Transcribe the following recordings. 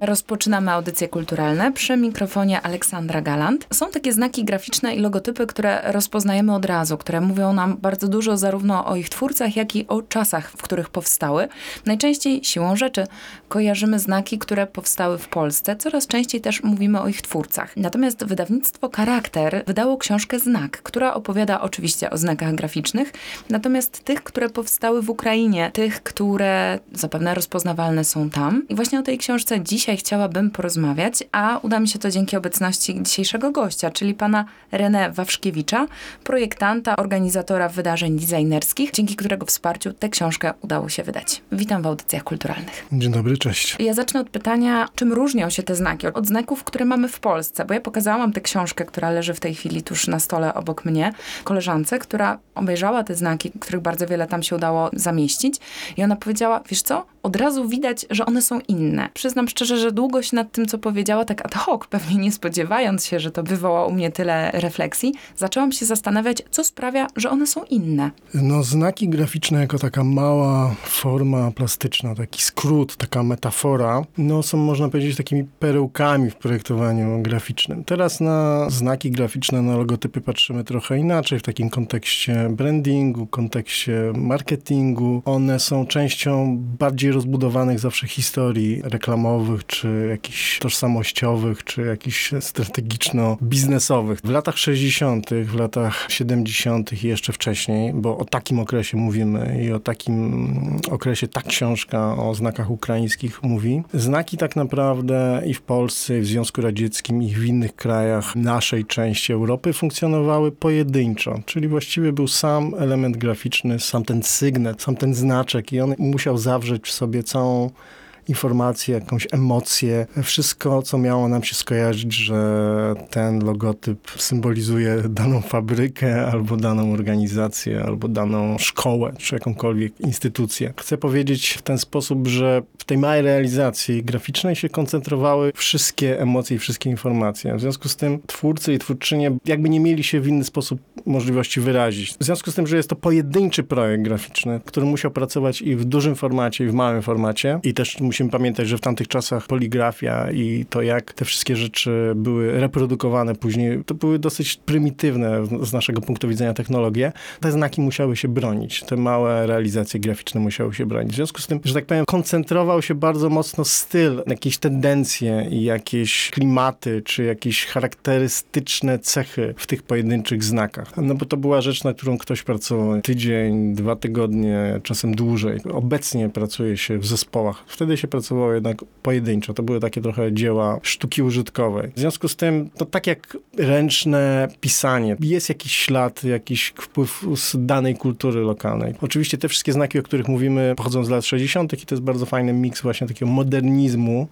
Rozpoczynamy audycje kulturalne przy mikrofonie Aleksandra Galant. Są takie znaki graficzne i logotypy, które rozpoznajemy od razu, które mówią nam bardzo dużo zarówno o ich twórcach, jak i o czasach, w których powstały. Najczęściej siłą rzeczy kojarzymy znaki, które powstały w Polsce. Coraz częściej też mówimy o ich twórcach. Natomiast wydawnictwo Charakter wydało książkę Znak, która opowiada oczywiście o znakach graficznych, natomiast tych, które powstały w Ukrainie, tych, które zapewne rozpoznawalne są tam. I właśnie o tej książce dzisiaj dzisiaj chciałabym porozmawiać, a uda mi się to dzięki obecności dzisiejszego gościa, czyli pana Renę Wawszkiewicza, projektanta, organizatora wydarzeń designerskich, dzięki którego wsparciu tę książkę udało się wydać. Witam w audycjach kulturalnych. Dzień dobry, cześć. Ja zacznę od pytania, czym różnią się te znaki od znaków, które mamy w Polsce, bo ja pokazałam tę książkę, która leży w tej chwili tuż na stole obok mnie, koleżance, która obejrzała te znaki, których bardzo wiele tam się udało zamieścić i ona powiedziała, wiesz co, od razu widać, że one są inne. Przyznam szczerze, że długo się nad tym, co powiedziała, tak ad hoc, pewnie nie spodziewając się, że to wywoła u mnie tyle refleksji, zaczęłam się zastanawiać, co sprawia, że one są inne. No, znaki graficzne jako taka mała forma plastyczna, taki skrót, taka metafora, no są, można powiedzieć, takimi perełkami w projektowaniu graficznym. Teraz na znaki graficzne, na logotypy patrzymy trochę inaczej, w takim kontekście brandingu, kontekście marketingu. One są częścią bardziej bardziej rozbudowanych zawsze historii reklamowych, czy jakichś tożsamościowych, czy jakichś strategiczno-biznesowych. W latach 60., w latach 70. i jeszcze wcześniej, bo o takim okresie mówimy i o takim okresie ta książka o znakach ukraińskich mówi. Znaki tak naprawdę i w Polsce, i w Związku Radzieckim, i w innych krajach naszej części Europy funkcjonowały pojedynczo, czyli właściwie był sam element graficzny, sam ten sygnet, sam ten znaczek i on musiał zawrzeć w sobie całą informację, jakąś emocję, wszystko, co miało nam się skojarzyć, że ten logotyp symbolizuje daną fabrykę, albo daną organizację, albo daną szkołę, czy jakąkolwiek instytucję. Chcę powiedzieć w ten sposób, że w tej małej realizacji graficznej się koncentrowały wszystkie emocje i wszystkie informacje. W związku z tym twórcy i twórczynie jakby nie mieli się w inny sposób możliwości wyrazić. W związku z tym, że jest to pojedynczy projekt graficzny, który musiał pracować i w dużym formacie, i w małym formacie, i też musimy pamiętać, że w tamtych czasach poligrafia i to, jak te wszystkie rzeczy były reprodukowane później, to były dosyć prymitywne z naszego punktu widzenia technologie. Te znaki musiały się bronić, te małe realizacje graficzne musiały się bronić. W związku z tym, że tak powiem, koncentrował się bardzo mocno styl, jakieś tendencje i jakieś klimaty, czy jakieś charakterystyczne cechy w tych pojedynczych znakach. No bo to była rzecz, na którą ktoś pracował tydzień, dwa tygodnie, czasem dłużej. Obecnie pracuje się w zespołach. Wtedy się pracowało jednak pojedynczo. To były takie trochę dzieła sztuki użytkowej. W związku z tym, to tak jak ręczne pisanie, jest jakiś ślad, jakiś wpływ z danej kultury lokalnej. Oczywiście te wszystkie znaki, o których mówimy, pochodzą z lat 60. i to jest bardzo fajny miks właśnie takiego modernizmu,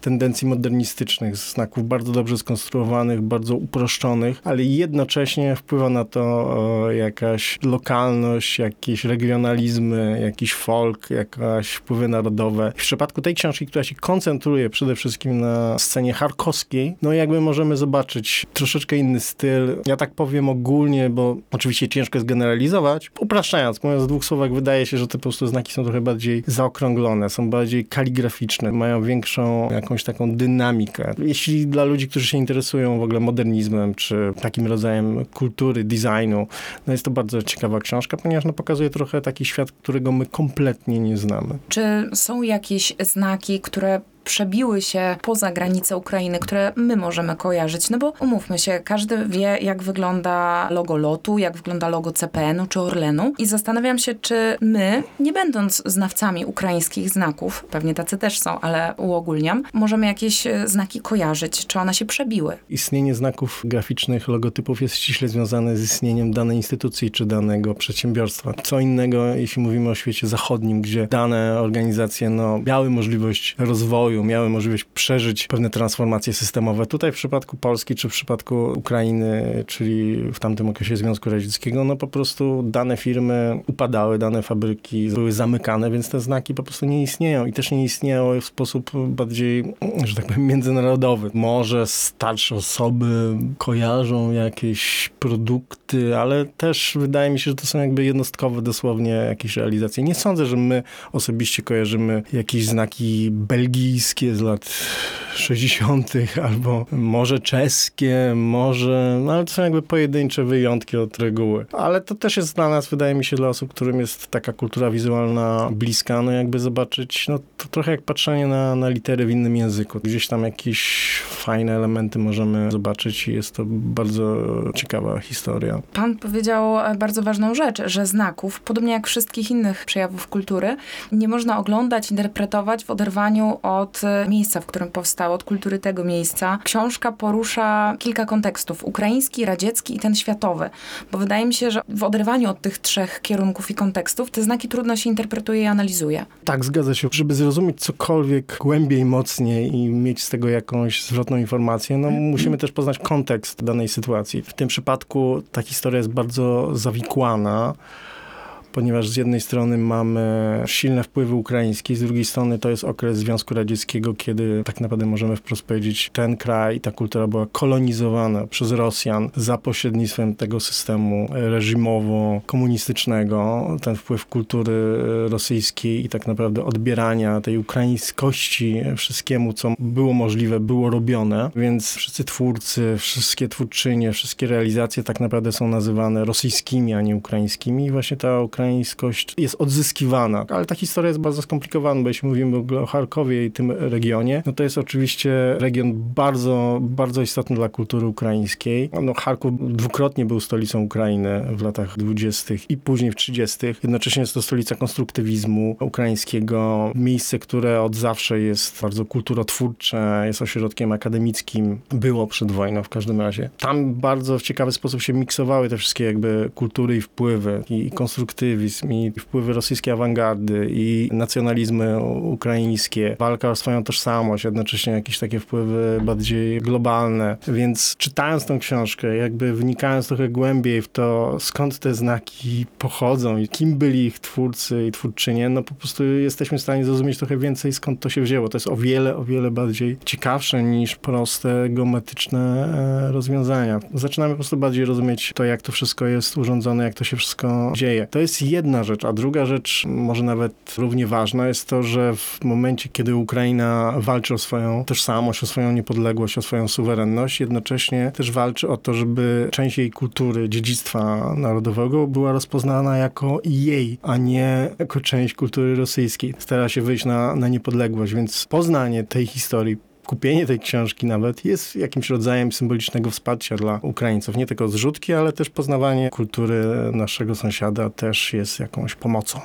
tendencji modernistycznych, znaków bardzo dobrze skonstruowanych, bardzo uproszczonych, ale jednocześnie wpływa na to jakaś lokalność, jakieś regionalizmy, jakiś folk, jakaś wpływy narodowe. W przypadku przypadku tej książki, która się koncentruje przede wszystkim na scenie charkowskiej, no jakby możemy zobaczyć troszeczkę inny styl. Ja tak powiem ogólnie, bo oczywiście ciężko jest generalizować. Upraszczając, mówiąc w dwóch słowach, wydaje się, że te po prostu znaki są trochę bardziej zaokrąglone, są bardziej kaligraficzne, mają większą jakąś taką dynamikę. Jeśli dla ludzi, którzy się interesują w ogóle modernizmem, czy takim rodzajem kultury, designu, no jest to bardzo ciekawa książka, ponieważ no, pokazuje trochę taki świat, którego my kompletnie nie znamy. Czy są jakieś znaki, które przebiły się poza granice Ukrainy, które my możemy kojarzyć. No bo umówmy się, każdy wie, jak wygląda logo lotu, jak wygląda logo CPN-u czy Orlenu. I zastanawiam się, czy my, nie będąc znawcami ukraińskich znaków, pewnie tacy też są, ale uogólniam, możemy jakieś e, znaki kojarzyć, czy one się przebiły. Istnienie znaków graficznych, logotypów jest ściśle związane z istnieniem danej instytucji czy danego przedsiębiorstwa. Co innego, jeśli mówimy o świecie zachodnim, gdzie dane organizacje no, miały możliwość rozwoju, rozwoju, miały możliwość przeżyć pewne transformacje systemowe. Tutaj w przypadku Polski czy w przypadku Ukrainy, czyli w tamtym okresie Związku Radzieckiego, no po prostu dane firmy upadały, dane fabryki były zamykane, więc te znaki po prostu nie istnieją i też nie istniały w sposób bardziej, że tak powiem, międzynarodowy. Może starsze osoby kojarzą jakieś produkty, ale też wydaje mi się, że to są jakby jednostkowe dosłownie jakieś realizacje. Nie sądzę, że my osobiście kojarzymy jakieś znaki belgijskie z lat 60., albo może czeskie, może, no ale to są jakby pojedyncze wyjątki od reguły. Ale to też jest dla nas, wydaje mi się, dla osób, którym jest taka kultura wizualna bliska, no jakby zobaczyć, no to trochę jak patrzenie na, na litery w innym języku. Gdzieś tam jakieś fajne elementy możemy zobaczyć i jest to bardzo ciekawa historia. Pan powiedział e, bardzo ważną rzecz, że znaków, podobnie jak wszystkich innych przejawów kultury, nie można oglądać, interpretować w oderwaniu od e, miejsca, w którym powstało, od kultury tego miejsca. Książka porusza kilka kontekstów: ukraiński, radziecki i ten światowy. Bo wydaje mi się, że w oderwaniu od tych trzech kierunków i kontekstów te znaki trudno się interpretuje i analizuje. Tak, zgadza się. Żeby zrozumieć cokolwiek głębiej, mocniej i mieć z tego jakąś zwrotną informację, no musimy też poznać kontekst danej sytuacji. W tym przypadku ta historia jest bardzo zawikłana ponieważ z jednej strony mamy silne wpływy ukraińskie, z drugiej strony to jest okres Związku Radzieckiego, kiedy tak naprawdę możemy wprost powiedzieć, ten kraj ta kultura była kolonizowana przez Rosjan za pośrednictwem tego systemu reżimowo-komunistycznego. Ten wpływ kultury rosyjskiej i tak naprawdę odbierania tej ukraińskości wszystkiemu, co było możliwe, było robione, więc wszyscy twórcy, wszystkie twórczynie, wszystkie realizacje tak naprawdę są nazywane rosyjskimi, a nie ukraińskimi i właśnie ta ukraińska ukraińskość jest odzyskiwana. Ale ta historia jest bardzo skomplikowana, bo jeśli mówimy o Charkowie i tym regionie, no to jest oczywiście region bardzo, bardzo istotny dla kultury ukraińskiej. No, Charków dwukrotnie był stolicą Ukrainy w latach dwudziestych i później w trzydziestych. Jednocześnie jest to stolica konstruktywizmu ukraińskiego, miejsce, które od zawsze jest bardzo kulturotwórcze, jest ośrodkiem akademickim, było przed wojną w każdym razie. Tam bardzo w ciekawy sposób się miksowały te wszystkie jakby kultury i wpływy i konstruktywizm konserwatywizm i wpływy rosyjskiej awangardy i nacjonalizmy ukraińskie, walka o swoją tożsamość, jednocześnie jakieś takie wpływy bardziej globalne. Więc czytając tą książkę, jakby wnikając trochę głębiej w to, skąd te znaki pochodzą i kim byli ich twórcy i twórczynie, no po prostu jesteśmy w stanie zrozumieć trochę więcej, skąd to się wzięło. To jest o wiele, o wiele bardziej ciekawsze niż proste, geometryczne e, rozwiązania. Zaczynamy po prostu bardziej rozumieć to, jak to wszystko jest urządzone, jak to się wszystko dzieje. To jest jedna rzecz, a druga rzecz, może nawet równie ważna, jest to, że w momencie, kiedy Ukraina walczy o swoją tożsamość, o swoją niepodległość, o swoją suwerenność, jednocześnie też walczy o to, żeby część jej kultury, dziedzictwa narodowego była rozpoznana jako jej, a nie jako część kultury rosyjskiej. Stara się wyjść na, na niepodległość, więc poznanie tej historii, kupienie tej książki nawet jest jakimś rodzajem symbolicznego wsparcia dla Ukraińców. Nie tylko zrzutki, ale też poznawanie kultury naszego sąsiada też jest jakąś pomocą.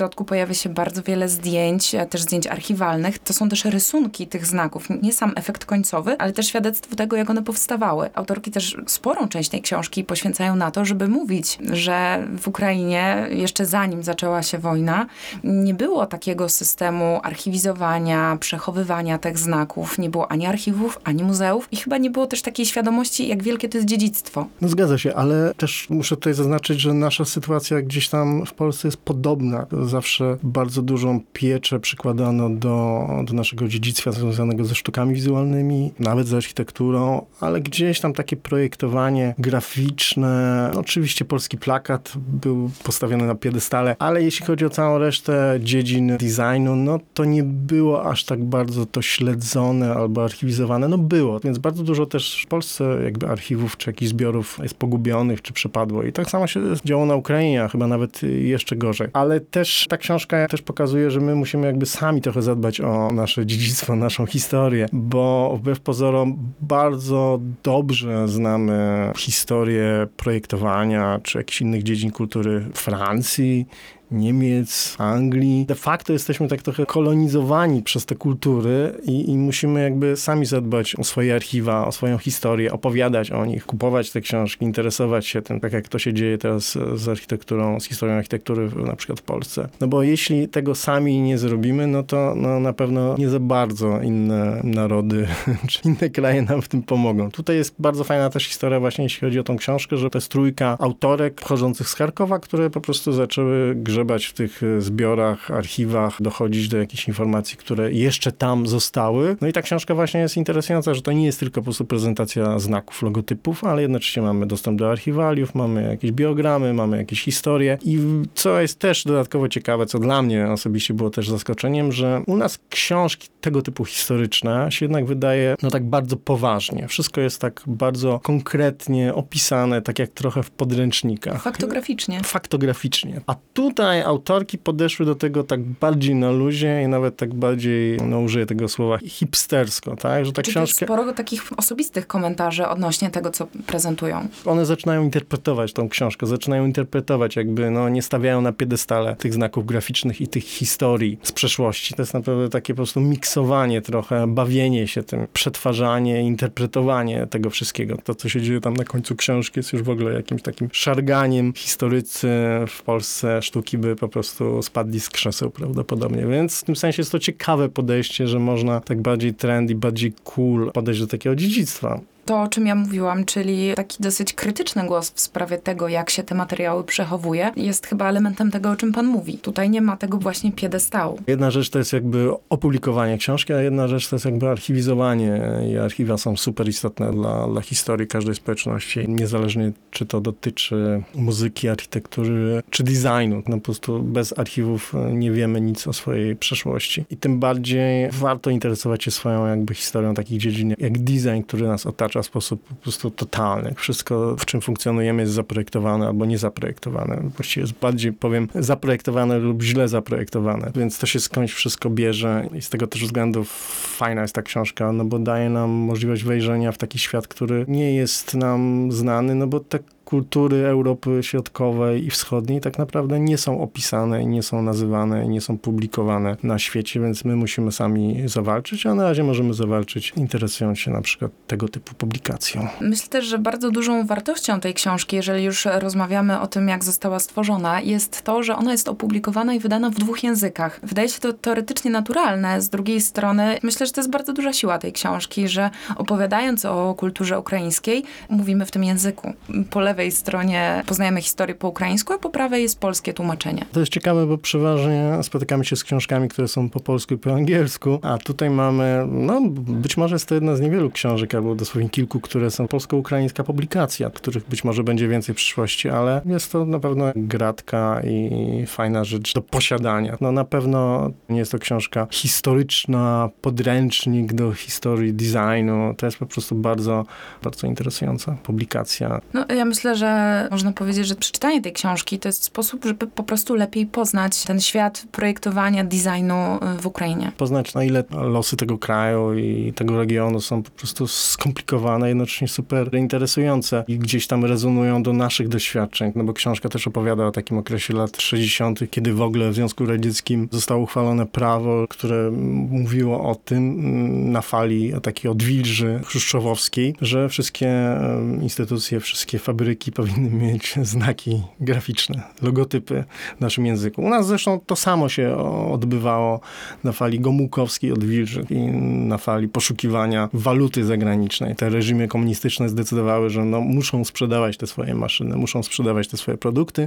Środku pojawia się bardzo wiele zdjęć, też zdjęć archiwalnych. To są też rysunki tych znaków, nie sam efekt końcowy, ale też świadectwo tego, jak one powstawały. Autorki też sporą część tej książki poświęcają na to, żeby mówić, że w Ukrainie jeszcze zanim zaczęła się wojna, nie było takiego systemu archiwizowania, przechowywania tych znaków. Nie było ani archiwów, ani muzeów i chyba nie było też takiej świadomości, jak wielkie to jest dziedzictwo. No zgadza się, ale też muszę tutaj zaznaczyć, że nasza sytuacja gdzieś tam w Polsce jest podobna zawsze bardzo dużą pieczę przykładano do, do naszego dziedzictwa związanego ze sztukami wizualnymi, nawet z architekturą, ale gdzieś tam takie projektowanie graficzne, oczywiście polski plakat był postawiony na piedestale, ale jeśli chodzi o całą resztę dziedzin designu, no to nie było aż tak bardzo to śledzone albo archiwizowane. No było, więc bardzo dużo też w Polsce jakby archiwów czy jakichś zbiorów jest pogubionych czy przepadło. I tak samo się działo na Ukrainie, chyba nawet jeszcze gorzej. Ale też ta książka też pokazuje, że my musimy jakby sami trochę zadbać o nasze dziedzictwo, naszą historię, bo wbrew pozorom bardzo dobrze znamy historię projektowania czy jakichś innych dziedzin kultury Francji, Niemiec, Anglii. De facto jesteśmy tak trochę kolonizowani przez te kultury i, i, musimy jakby sami zadbać o swoje archiwa, o swoją historię, opowiadać o nich, kupować te książki, interesować się tym, tak jak to się dzieje teraz z architekturą, z historią architektury na przykład w Polsce. No bo jeśli tego sami nie zrobimy, no to no, na pewno nie za bardzo inne narody czy inne kraje nam w tym pomogą. Tutaj jest bardzo fajna też historia właśnie, jeśli chodzi o tą książkę, że to jest trójka autorek pochodzących z Charkowa, które po prostu zaczęły grze grzebać w tych e, zbiorach, archiwach, dochodzić do jakichś informacji, które jeszcze tam zostały. No i ta książka właśnie jest interesująca, że to nie jest tylko po prostu prezentacja znaków, logotypów, ale jednocześnie mamy dostęp do archiwaliów, mamy jakieś biogramy, mamy jakieś historie i co jest też dodatkowo ciekawe, co dla mnie osobiście było też zaskoczeniem, że u nas książki tego typu historyczne się jednak wydaje no tak bardzo poważnie. Wszystko jest tak bardzo konkretnie opisane, tak jak trochę w podręcznikach. Faktograficznie. Faktograficznie. A tutaj autorki podeszły do tego tak bardziej na luzie i nawet tak bardziej, no użyję tego słowa, hipstersko, tak? Że ta Czyli książka, sporo takich osobistych komentarzy odnośnie tego, co prezentują. one zaczynają interpretować tą książkę, zaczynają interpretować jakby, no nie stawiają na piedestale tych znaków graficznych i tych historii z przeszłości. To jest naprawdę takie po prostu miksowanie trochę, bawienie się tym, przetwarzanie, interpretowanie tego wszystkiego. To, co się dzieje tam na końcu książki jest już w ogóle jakimś takim szarganiem. Historycy w Polsce sztuki by po prostu spadli z krzeseł prawdopodobnie, więc w tym sensie jest to ciekawe podejście, że można tak bardziej trendy, bardziej cool podejść do takiego dziedzictwa. To, o czym ja mówiłam, czyli taki dosyć krytyczny głos w sprawie tego, jak się te materiały przechowuje, jest chyba elementem tego, o czym pan mówi. Tutaj nie ma tego właśnie piedestału. Jedna rzecz to jest jakby opublikowanie książki, a jedna rzecz to jest jakby archiwizowanie i archiwa są super istotne dla, dla historii każdej społeczności, niezależnie czy to dotyczy muzyki, architektury czy designu. No po prostu bez archiwów nie wiemy nic o swojej przeszłości. I tym bardziej warto interesować się swoją jakby historią takich dziedzin jak design, który nas otacza w sposób po prostu totalny. Wszystko, w czym funkcjonujemy jest zaprojektowane albo nie zaprojektowane. Właściwie jest bardziej, powiem, zaprojektowane lub źle zaprojektowane. Więc to się skądś wszystko bierze i z tego też względu fajna jest ta książka, no bo daje nam możliwość wejrzenia w taki świat, który nie jest nam znany, no bo tak kultury Europy Środkowej i Wschodniej tak naprawdę nie są opisane, nie są nazywane, nie są publikowane na świecie, więc my musimy sami zawalczyć, a na razie możemy zawalczyć interesując się na przykład tego typu publikacją. Myślę też, że bardzo dużą wartością tej książki, jeżeli już rozmawiamy o tym, jak została stworzona, jest to, że ona jest opublikowana i wydana w dwóch językach. Wydaje się to teoretycznie naturalne. Z drugiej strony, myślę, że to jest bardzo duża siła tej książki, że opowiadając o kulturze ukraińskiej, mówimy w tym języku. Po lewej stronie poznajemy historię po ukraińsku, a po prawej jest polskie tłumaczenie. To jest ciekawe, bo przeważnie spotykamy się z książkami, które są po polsku i po angielsku, a tutaj mamy, no być może jest to jedna z niewielu książek, albo dosłownie kilku, które są polsko-ukraińska publikacja, których być może będzie więcej w przyszłości, ale jest to na pewno gratka i fajna rzecz do posiadania. No na pewno nie jest to książka historyczna, podręcznik do historii designu. To jest po prostu bardzo, bardzo interesująca publikacja. No, ja myślę, że można powiedzieć, że przeczytanie tej książki to jest sposób, żeby po prostu lepiej poznać ten świat projektowania, designu y, w Ukrainie. Poznać na ile losy tego kraju i tego regionu są po prostu skomplikowane, jednocześnie super interesujące i gdzieś tam rezonują do naszych doświadczeń, no bo książka też opowiada o takim okresie lat 60., kiedy w ogóle w Związku Radzieckim zostało uchwalone prawo, które mówiło o tym mm, na fali takiej odwilży chruszczowowskiej, że wszystkie instytucje, wszystkie fabryki powinny mieć znaki graficzne, logotypy w naszym języku. U nas zresztą to samo się odbywało na fali gomułkowskiej odwilży i na fali poszukiwania waluty zagranicznej. Te reżimy komunistyczne zdecydowały, że no, muszą sprzedawać te swoje maszyny, muszą sprzedawać te swoje produkty,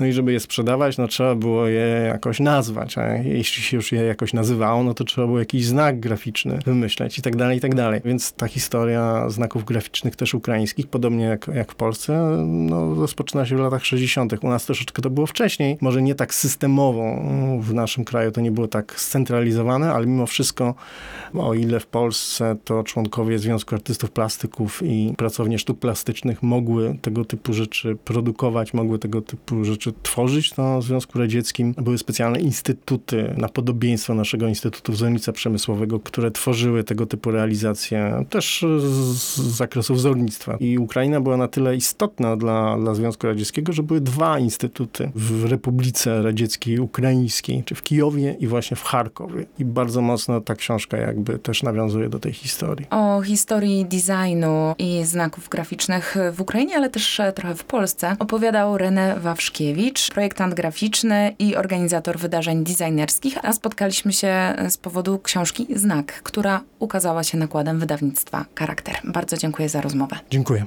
no i żeby je sprzedawać, no trzeba było je jakoś nazwać, a jeśli się już je jakoś nazywało, no to trzeba było jakiś znak graficzny wymyśleć i tak dalej, i tak dalej. Więc ta historia znaków graficznych też ukraińskich, podobnie jak, jak w Polsce, no, rozpoczyna się w latach 60. U nas troszeczkę to było wcześniej, może nie tak systemowo w naszym kraju, to nie było tak scentralizowane, ale mimo wszystko, o ile w Polsce to członkowie Związku Artystów Plastyków i pracownie sztuk plastycznych mogły tego typu rzeczy produkować, mogły tego typu rzeczy tworzyć, to w Związku Radzieckim były specjalne instytuty na podobieństwo naszego Instytutu Wzornictwa Przemysłowego, które tworzyły tego typu realizacje, też z, zakresu wzornictwa. I Ukraina była na tyle istotna dla, dla Związku Radzieckiego, że były dwa instytuty w Republice Radzieckiej Ukraińskiej, czy w Kijowie i właśnie w Charkowie. I bardzo mocno ta książka jakby też nawiązuje do tej historii. O historii designu i znaków graficznych w Ukrainie, ale też trochę w Polsce opowiadał René Wawrzkiewicz, projektant graficzny i organizator wydarzeń designerskich, a spotkaliśmy się z powodu książki Znak, która ukazała się nakładem wydawnictwa Charakter. Bardzo dziękuję za rozmowę. Dziękuję.